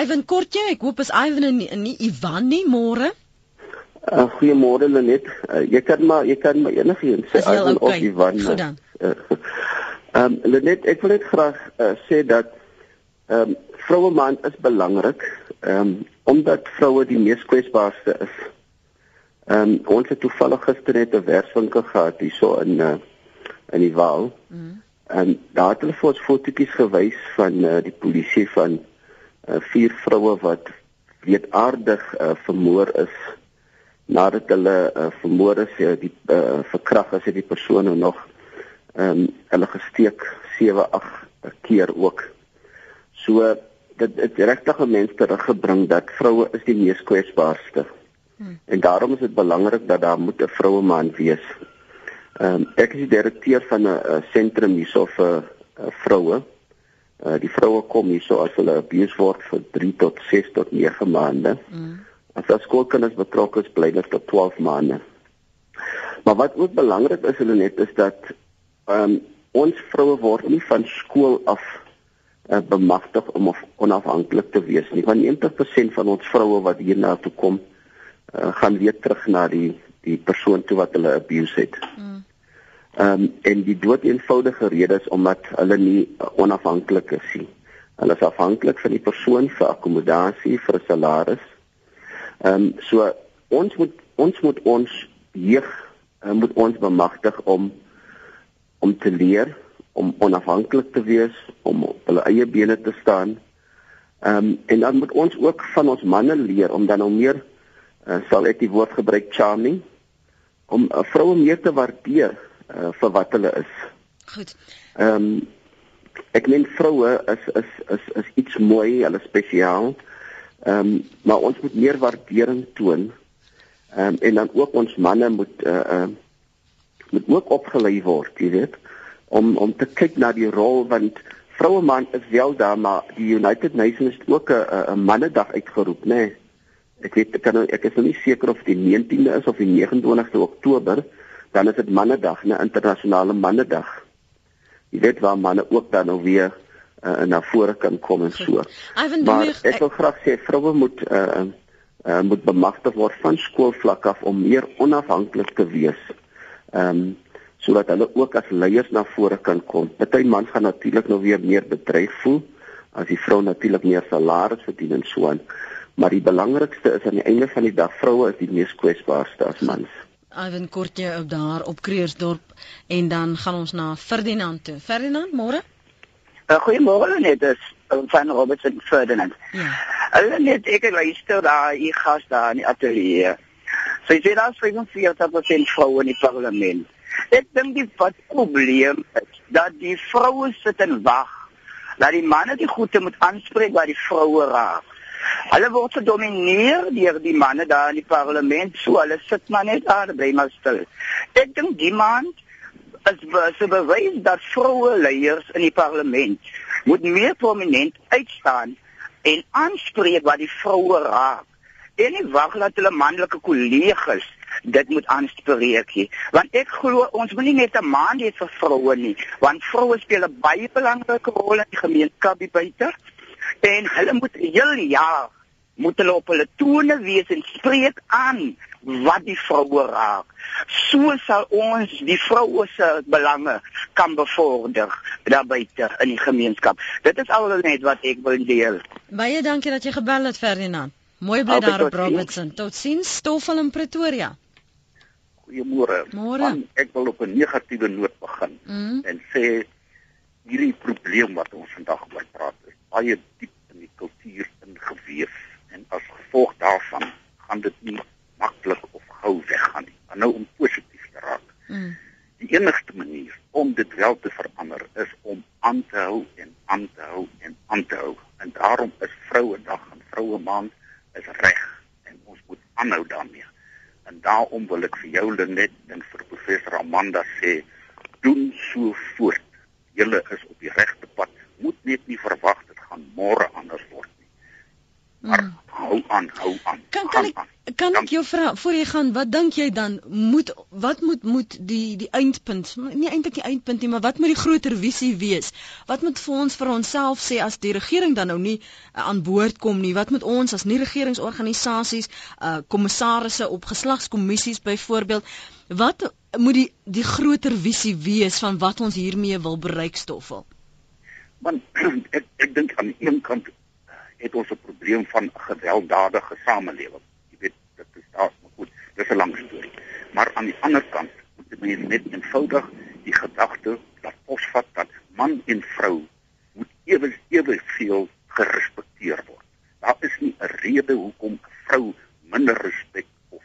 Ivan Kortjie, ek hoop is Ivan en nie Ivan nie môre. Uh, Goeiemôre Lenet. Uh, jy kan maar jy kan maar enigiets sê Ivan okay. of Ivan. Goed dan. Uh, Ehm um, Lenet, ek wil net graag uh, sê dat ehm um, vroue maand is belangrik ehm um, omdat vroue die mees kwesbaarste is. Ehm um, ons het toevallig gister net 'n werkswinkel gehad hierso in uh, in die Waal. Mm. En daar het hulle vir ons fotootjies gewys van uh, die polisie van uh, vier vroue wat weetaardig uh, vermoor is nadat hulle uh, vermoor is uh, die uh, verkrag as dit die persone nog ehm um, hulle gesteek 7 8 keer ook. So dit dit regtig 'n mens teruggebring dat vroue is die mees kwesbaarste. Hmm. En daarom is dit belangrik dat daar moet 'n vroue man wees. Ehm um, ek is die direkteur van 'n sentrum hierso vir uh, vroue. Uh, die vroue kom hierso as hulle abuse word vir 3 tot 6 tot 9 maande. Hmm. As daar skoolkinders betrokke is, bly dit tot 12 maande. Maar wat ook belangrik is hulle net is dat ehm um, ons vroue word nie van skool af uh, bemagtig om of onafhanklik te wees nie. Want 90% van ons vroue wat hier na toe kom, uh, gaan weer terug na die die persoon toe wat hulle abuse het. Mm. Ehm um, en die dood eenvoudige rede is omdat hulle nie uh, onafhanklik is nie. Hulle is afhanklik van die persoon vir akkommodasie, vir salaris Ehm um, so ons moet ons moet ons jeug uh, moet ons bemagtig om om te leer, om onafhanklik te wees, om op hulle eie bene te staan. Ehm um, en dan moet ons ook van ons manne leer om dan nou meer uh, sal ek die woord gebruik charming om uh, vroue meer te waardeer uh, vir wat hulle is. Goed. Ehm um, ek meen vroue is is is is iets mooi, hulle spesiaal. Ehm um, maar ons moet meer waardering toon. Ehm um, en dan ook ons manne moet uh uh moet ook opgelei word, jy weet, om om te kyk na die rol want vroue man is wel daar maar die United Nations het ook 'n 'n mannedag uitgeroep, nê. Nee. Ek weet ek kan nou, ek is nou nie seker of die 19de is of die 29de Oktober, dan is dit mannedag, 'n internasionale mannedag. Jy weet waar manne ook dan nou weer uh, na vore kan kom en so. Maar ek wil graag sê vroue moet uh, uh, moet bemagtig word van skoolvlak af om meer onafhanklik te wees. Ehm um, sodat hulle ook as leiers na vore kan kom. Party mans gaan natuurlik nou weer meer bedreig voel as die vrou natuurlik meer salaris verdien en so aan. Maar die belangrikste is aan die einde van die dag vroue is die mees kwesbaarste as mans. Ivan kortjie op daar op Kreersdorp en dan gaan ons na Ferdinand toe. Ferdinand, môre? Uh, Goeiemôre net, dis uh, van Robertson Ferdinand. Ja. Hulle net ek luister daar, u gas daar in die ateljee. So jy sê daar sê ons vir dat ons in vroue in die parlement. Ek dink die wat probleem is dat die vroue sit en wag dat die manne die goeie moet aanspreek wat die vroue raak. Hulle word gedomineer deur die manne daar in die parlement, so hulle sit maar net daar, bly maar stil. Ek dink die man is se bewys dat vroue leiers in die parlement moet meer prominent uitstaan en aanspreek wat die vroue raak. En nie wag dat hulle manlike kollegas dit moet aanspreek nie. Want ek glo ons moet nie net 'n maand hê vir vroue nie, want vroue speel 'n baie belangrike rol in die gemeenskap hier buite. En hulle moet heel jaar moet hulle op hulle tone wees en spreek aan wat die vroue raak. So sal ons die vroue se belange kan bevorder daar buite in die gemeenskap. Dit is al net wat ek wil deel. Baie dankie dat jy gebel het Ferdinand. Mooi bly daar op Robertson. Totsiens, Stoffel in Pretoria. Goeiemôre. Man, ek wil op 'n negatiewe noot begin mm. en sê hierdie probleem wat ons vandag oor praat is baie diep in die kultuur ingeweef en as gevolg daarvan gaan dit nie maklik of gou weggaan nie. Maar nou om positief te raak. Mm. Die enigste manier om dit wel te verander is om aan te hou en aan te hou en aan te hou. En daarom is Vrouedag en Vroue Maand is reg en ons moet aanhou daarmee. En daarom wil ek vir jou net en vir professor Amanda sê, doen so voort. Julle is op die regte pad. Moet net nie verwag dit gaan môre anders word mm. hou aan, hou aan. Kan kan ek aan. kan ek jou vra voor jy gaan, wat dink jy dan moet wat moet moet die die eindpunt, nie eintlik die eindpunt nie, maar wat moet die groter visie wees? Wat moet vir ons vir onsself sê as die regering dan nou nie uh, aan boord kom nie? Wat moet ons as nie regeringsorganisasies, uh kommissarisse op geslagskommissies byvoorbeeld, wat moet die die groter visie wees van wat ons hiermee wil bereik stoffel? Want [clears throat] ek ek dink aan een kant het ons 'n probleem van gewelddadige samelewing. Jy weet, dit is daar maar goed, dis 'n lang storie. Maar aan die ander kant moet mense net eenvoudig die gedagte dat posvat dat man en vrou moet ewe ewe veel gerespekteer word. Daar is nie 'n rede hoekom 'n vrou minder respek of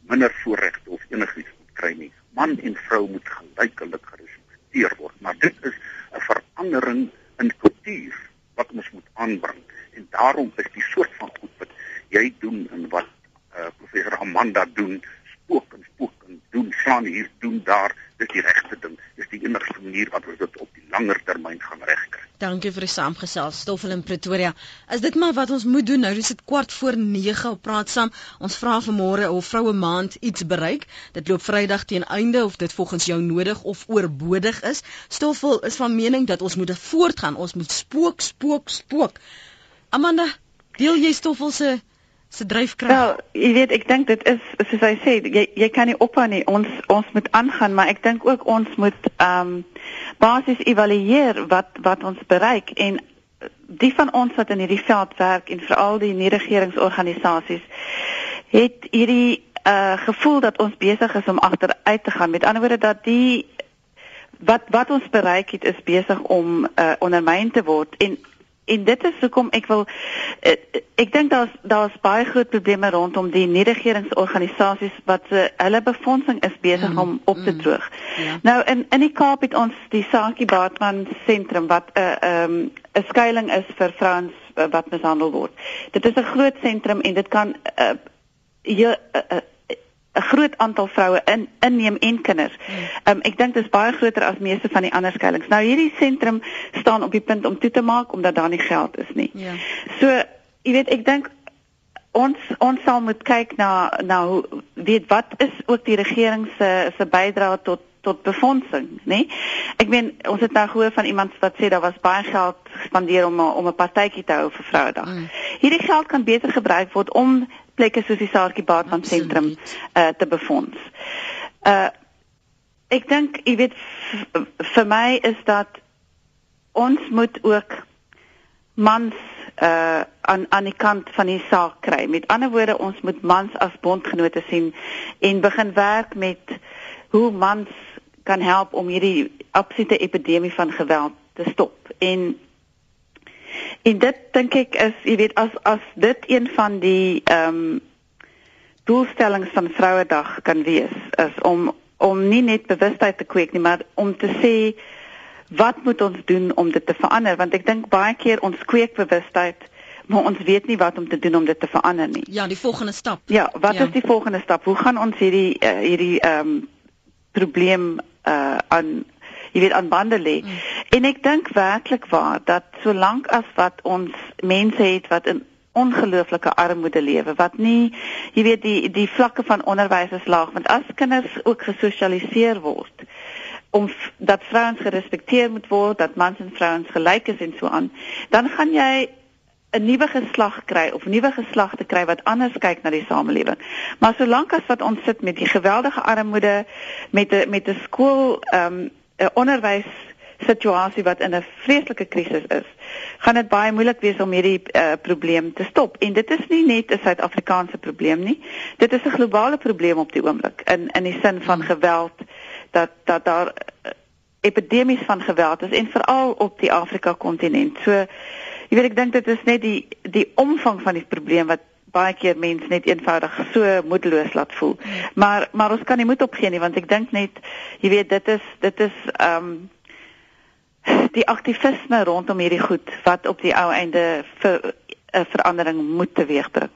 minder voorregte of enigiets moet kry nie. Man en vrou moet gelyklik gerespekteer word, maar dit is 'n verandering in kultuur wat ons moet aanbring en daarom is die soort van goed wat jy doen en wat uh, professor Amanda doen spook en spook en doen slaan hier doen daar dis die regte ding dis die enigste manier wat ons dit op die langer termyn gaan regkry Dankie vir die saamgesels Stoffel in Pretoria. Is dit maar wat ons moet doen nou? Dis dit kwart voor 9 op praat saam. Ons vra vanmôre of vroue maand iets bereik. Dit loop Vrydag teen einde of dit volgens jou nodig of oorbodig is. Stoffel is van mening dat ons moet voortgaan. Ons moet spook, spook, spook. Amanda, deel jy Stoffel se se dryfkrag? Wel, jy weet, ek dink dit is soos hy sê, jy jy kan nie ophou nie. Ons ons moet aangaan, maar ek dink ook ons moet ehm um, basies evalueer wat wat ons bereik en die van ons wat in hierdie veld werk en veral die nie-regeringsorganisasies het hierdie uh gevoel dat ons besig is om agteruit te gaan. Met ander woorde dat die wat wat ons bereik het is besig om uh ondermyn te word en en dit is hoekom ek wil uh, ek dink daar's daar's baie groot probleme rondom die nie-regeringsorganisasies wat se uh, hulle befondsing is besig mm, om op te mm. droog. Mm, ja. Nou in in die Kaap het ons die Sakie Baatman sentrum wat 'n uh, 'n um, 'n skuilings is vir vrouens uh, wat mishandel word. Dit is 'n groot sentrum en dit kan uh, uh, uh, 'n groot aantal vroue in inneem en kinders. Um, ek dink dit is baie groter as meeste van die ander skuilings. Nou hierdie sentrum staan op die punt om toe te maak omdat daar nie geld is nie. Ja. So, jy weet, ek dink ons ons sal moet kyk na na hoe weet wat is ook die regering se se bydrae tot tot befondsing, nê? Ek meen ons het nou gehoor van iemand wat sê daar was baie geld gespandeer om om 'n partytjie te hou vir Vrouedag. Mm. Hierdie geld kan beter gebruik word om plekke soos die Saartjie Baadman sentrum uh te befonds. Uh ek dink jy weet vir my is dat ons moet ook mans uh aan aan die kant van die saak kry. Met ander woorde, ons moet mans as bondgenote sien en begin werk met hoe mans kan help om hierdie absolute epidemie van geweld te stop. En En dit dink ek is, jy weet, as as dit een van die ehm um, doelstellings van Vrouedag kan wees, is om om nie net bewustheid te kweek nie, maar om te sê wat moet ons doen om dit te verander? Want ek dink baie keer ons kweek bewustheid, maar ons weet nie wat om te doen om dit te verander nie. Ja, die volgende stap. Ja, wat ja. is die volgende stap? Hoe gaan ons hierdie uh, hierdie ehm um, probleem uh aan jy weet aan bande lê. Mm. En ek dink werklik waar dat solank as wat ons mense het wat in ongelooflike armoede lewe wat nie jy weet die die vlakke van onderwys is laag want as kinders ook gesosialiseer word om dat vrouens gerespekteer moet word dat mans en vrouens gelyk is en so aan dan gaan jy 'n nuwe geslag kry of nuwe geslagte kry wat anders kyk na die samelewing. Maar solank as wat ons sit met die geweldige armoede met 'n met 'n skool ehm um, 'n onderwys situasie wat in 'n vreeslike krisis is, gaan dit baie moeilik wees om hierdie uh, probleem te stop. En dit is nie net 'n Suid-Afrikaanse probleem nie. Dit is 'n globale probleem op die oomblik in in die sin van geweld dat dat daar uh, epidemies van geweld is en veral op die Afrika kontinent. So jy weet ek dink dit is net die die omvang van die probleem wat baie keer mense net eenvoudig so moedeloos laat voel. Maar maar ons kan nie moed opgee nie want ek dink net jy weet dit is dit is ehm um, die aktivisme rondom hierdie goed wat op die ou einde vir 'n uh, verandering moet teweegbring.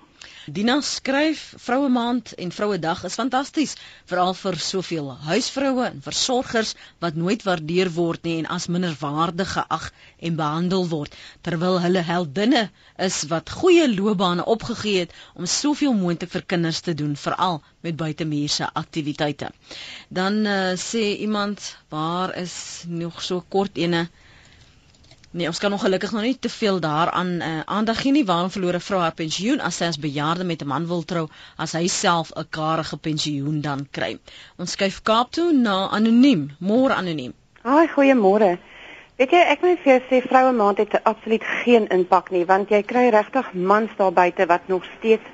Dina skryf Vroue Maand en Vroue Dag is fantasties, veral vir soveel huisvroue en versorgers wat nooit waardeer word nie en as minderwaardig geag en behandel word, terwyl hulle heldinne is wat goeie loopbane opgegee het om soveel moontlik vir kinders te doen, veral met buitemuurse aktiwiteite. Dan uh, sê iemand, waar is nog so kort ene Nee, ons kan ongelukkig nog nie te veel daaraan uh, aandag gee nie. Waarom verloor 'n vrou haar pensioen as sy as bejaarde met 'n man wil trou as hy self 'n karige pensioen dan kry? Ons skuif Kaap toe na anoniem. Môre anoniem. Haai, goeiemôre. Weet jy, ek moet vir jou sê vroue maand het absoluut geen impak nie, want jy kry regtig mans daar buite wat nog steeds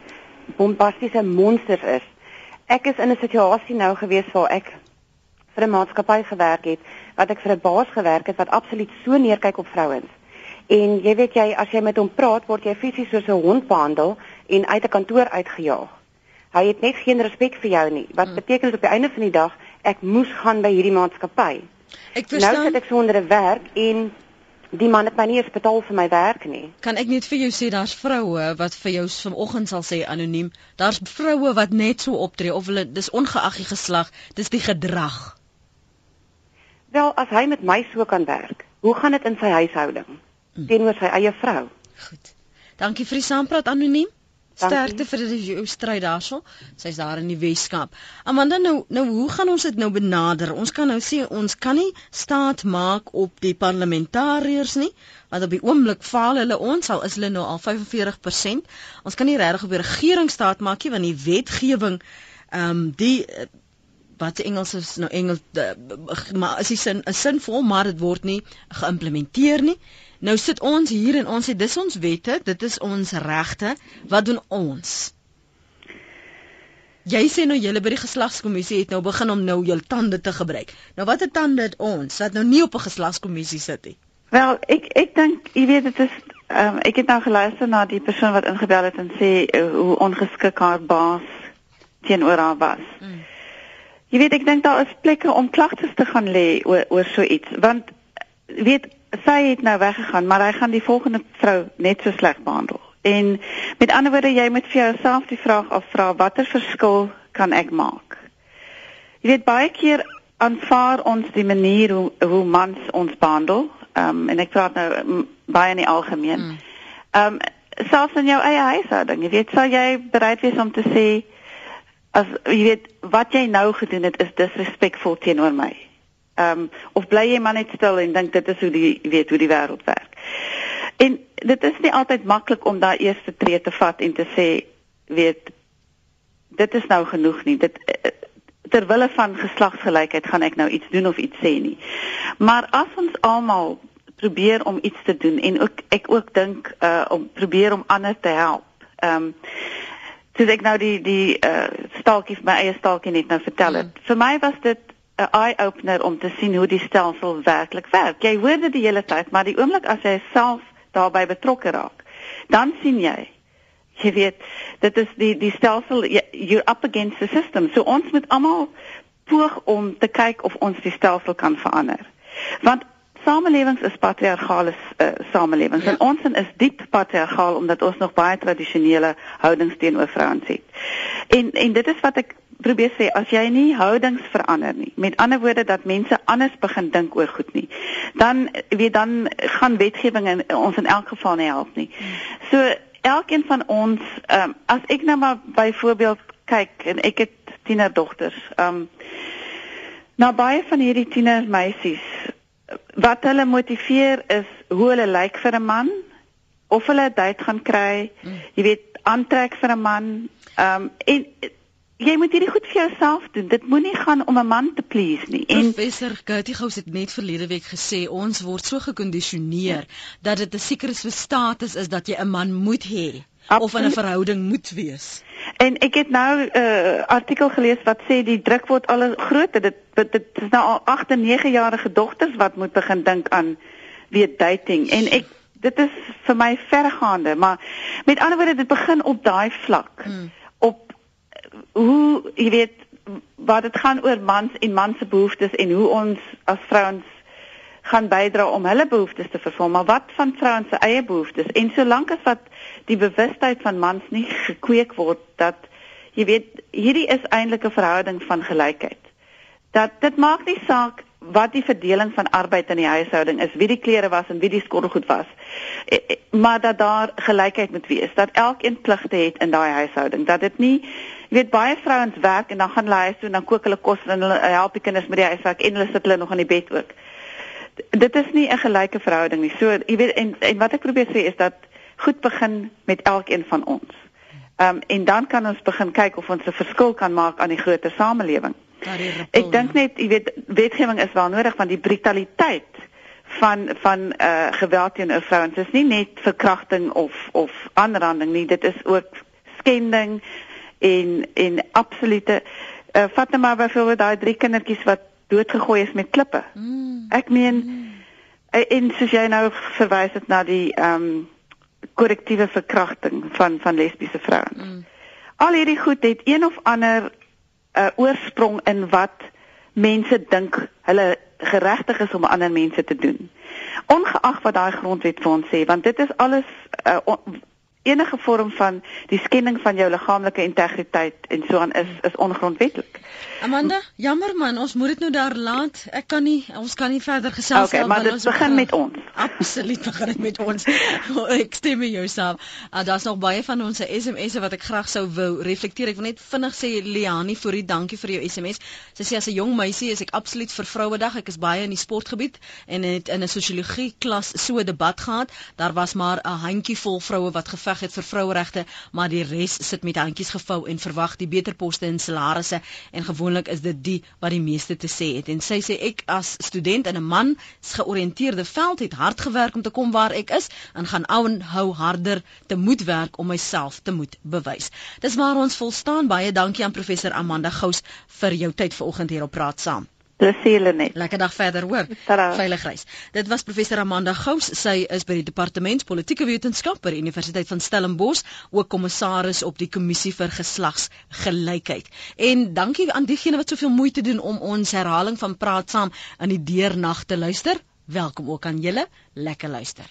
bombastiese monsters is. Ek is in 'n situasie nou gewees waar ek vir 'n maatskappy gewerk het wat ek vir 'n baas gewerk het wat absoluut so neerkyk op vrouens. En jy weet jy as jy met hom praat word jy fisies soos 'n hond behandel en uit 'n kantoor uitgejaag. Hy het net geen respek vir jou nie. Wat hmm. beteken dit op die einde van die dag ek moes gaan by hierdie maatskappy. Ek verstaan. Nou sit ek sonder 'n werk en die man het my nie eens betaal vir my werk nie. Kan ek net vir jou sê daar's vroue wat vir jou vanoggend sal sê anoniem, daar's vroue wat net so optree of hulle dis ongeag die geslag, dis die gedrag. Wel, as hy met my so kan werk, hoe gaan dit in sy huishouding mm. teenoor sy eie vrou? Goed. Dankie vir die saampraat anoniem. Sterkte vir die stryd daarso. Sy's daar in die Weskaap. Amanda, nou nou hoe gaan ons dit nou benader? Ons kan nou sê ons kan nie staat maak op die parlementariërs nie, want op die oomblik faal hulle ons al is hulle nou al 45%. Ons kan nie regtig op die regering staat maak nie want die wetgewing ehm um, die wat Engels is nou Engels maar is die sin 'n sinvol maar dit word nie geïmplementeer nie. Nou sit ons hier en ons sê dis ons wette, dit is ons regte. Wat doen ons? Jy sê nou julle by die geslagskommissie het nou begin om nou jul tande te gebruik. Nou watter tande het ons wat nou nie op 'n geslagskommissie sit nie? Wel, ek ek dink jy weet dit is um, ek het nou geluister na die persoon wat ingebel het en sê uh, hoe ongeskik haar baas teenoor haar was. Hmm. Jy weet ek dink daar is plekke om klagtes te gaan lê oor oor so iets want weet sy het nou weggegaan maar hy gaan die volgende vrou net so sleg behandel. En met ander woorde jy moet vir jouself die vraag afvra watter verskil kan ek maak? Jy weet baie keer aanvaar ons die manier hoe hoe mans ons behandel. Ehm um, en ek praat nou baie in die algemeen. Hmm. Ehm um, selfs in jou eie huishouding, jy weet sou jy bereid wees om te sê as jy weet wat jy nou gedoen het is disrespekvol teenoor my. Ehm um, of bly jy maar net stil en dink dit is hoe die weet hoe die wêreld werk. En dit is nie altyd maklik om daai eerste tree te vat en te sê weet dit is nou genoeg nie. Dit ter wille van geslagsgelykheid gaan ek nou iets doen of iets sê nie. Maar as ons almal probeer om iets te doen en ook ek ook dink uh om probeer om ander te help. Ehm um, soos ek nou die die uh staaltjie my eie staaltjie net nou vertel het. Mm. Vir my was dit 'n eye opener om te sien hoe die stelsel werklik werk. Jy hoor dit die hele tyd, maar die oomblik as jy self daarbey betrokke raak, dan sien jy jy weet dit is die die stelsel you're up against the system. So ons moet almal poog om te kyk of ons die stelsel kan verander. Want samelewings is patriargale uh, samelewings ja. en ons is diep patriargaal omdat ons nog baie tradisionele houdings teenoor vrouens het. En en dit is wat ek probeer sê as jy nie houdings verander nie. Met ander woorde dat mense anders begin dink oor goed nie. Dan weet dan gaan wetgewing in, ons in elk geval nie help nie. So elkeen van ons um, as ek nou maar byvoorbeeld kyk en ek het tienerdogters. Um Nou baie van hierdie tienermeisies wat hulle motiveer is hoe hulle lyk vir 'n man of hulle 'n date gaan kry, mm. jy weet, aantrek vir 'n man. Ehm um, en jy moet hierdie goed vir jouself doen. Dit moenie gaan om 'n man te please nie. En Professor Goutigous het net verlede week gesê ons word so gekondisioneer ja. dat dit 'n sekere status is dat jy 'n man moet hê of in 'n verhouding moet wees. En ek het nou 'n uh, artikel gelees wat sê die druk word al groter. Dit dit is nou al 8 en 9 jarige dogters wat moet begin dink aan weer dating. En ek dit is vir my vergaande, maar met ander woorde dit begin op daai vlak. Hmm. Op hoe jy weet wat dit gaan oor mans en mans se behoeftes en hoe ons as vrouens gaan bydra om hulle behoeftes te vervul, maar wat van vrouens se eie behoeftes? En solank as wat die bewustheid van mans nie gekweek word dat jy weet hierdie is eintlik 'n verhouding van gelykheid. Dat dit maak nie saak wat die verdeling van arbeid in die huishouding is, wie die klere was en wie die skottelgoed was. E, e, maar dat daar gelykheid moet wees, dat elkeen pligte het in daai huishouding, dat dit nie jy weet baie vrouens werk en dan gaan hulle huis toe en dan kook hulle kos en hulle help die kinders met die huiswerk en hulle sit hulle nog aan die bed ook. Dit is nie 'n gelyke verhouding nie. So jy weet en, en wat ek probeer sê is dat goed begin met elkeen van ons. Ehm um, en dan kan ons begin kyk of ons 'n verskil kan maak aan die groter samelewing. Ek dink net, jy weet, wetgewing is wel nodig want die brutaliteit van van eh uh, geweld teen vrouens is nie net verkrachting of of aanranding nie, dit is ook skending en en absolute eh uh, vat net maar byvoorbeeld daai drie kindertjies wat doodgegooi is met klippe. Mm. Ek meen mm. en soos jy nou verwys het na die ehm um, korrektiewe verkrachting van van lesbiese vrouens. Mm. Al hierdie goed het een of ander 'n uh, oorsprong in wat mense dink hulle geregtig is om ander mense te doen. Ongeag wat daai grondwet vir ons sê, want dit is alles uh, on, enige vorm van die skending van jou liggaamlike integriteit en so aan is is ongrondwetlik. Amanda, jammer man, ons moet dit nou daar laat. Ek kan nie ons kan nie verder gesels nie. Okay, maar dit begin met ons. [laughs] Absoluut begin dit met ons. [laughs] ek stem met jou saam. Uh, Daar's nog baie van ons se SMS'e wat ek graag sou wou reflekteer. Ek wil net vinnig sê Liani vir die dankie vir jou SMS. Sy sê as 'n jong meisie is ek absoluut vir Vrouedag. Ek is baie in die sportgebied en het in 'n sosiologie klas so 'n debat gehad. Daar was maar 'n handjievol vroue wat geveg het vir vroueregte, maar die res sit met handjies gevou en verwag die beter poste en salarisse en gewoon gewoonlik is dit die wat die meeste te sê het en sy sê ek as student in 'n man georiënteerde veld het hard gewerk om te kom waar ek is en gaan aanhou harder te moet werk om myself te moet bewys. Dis waar ons volstaan baie dankie aan professor Amanda Gous vir jou tyd vanoggend hier op praat saam. Plesier net. Lekker dag verder hoor. Veilig reis. Dit was professor Amanda Gous. Sy is by die departement politieke wetenskap by die Universiteit van Stellenbosch, ook kommissaris op die kommissie vir geslagsgelykheid. En dankie aan diegene wat soveel moeite doen om ons herhaling van praat saam in die deernag te luister. Welkom ook aan julle. Lekker luister.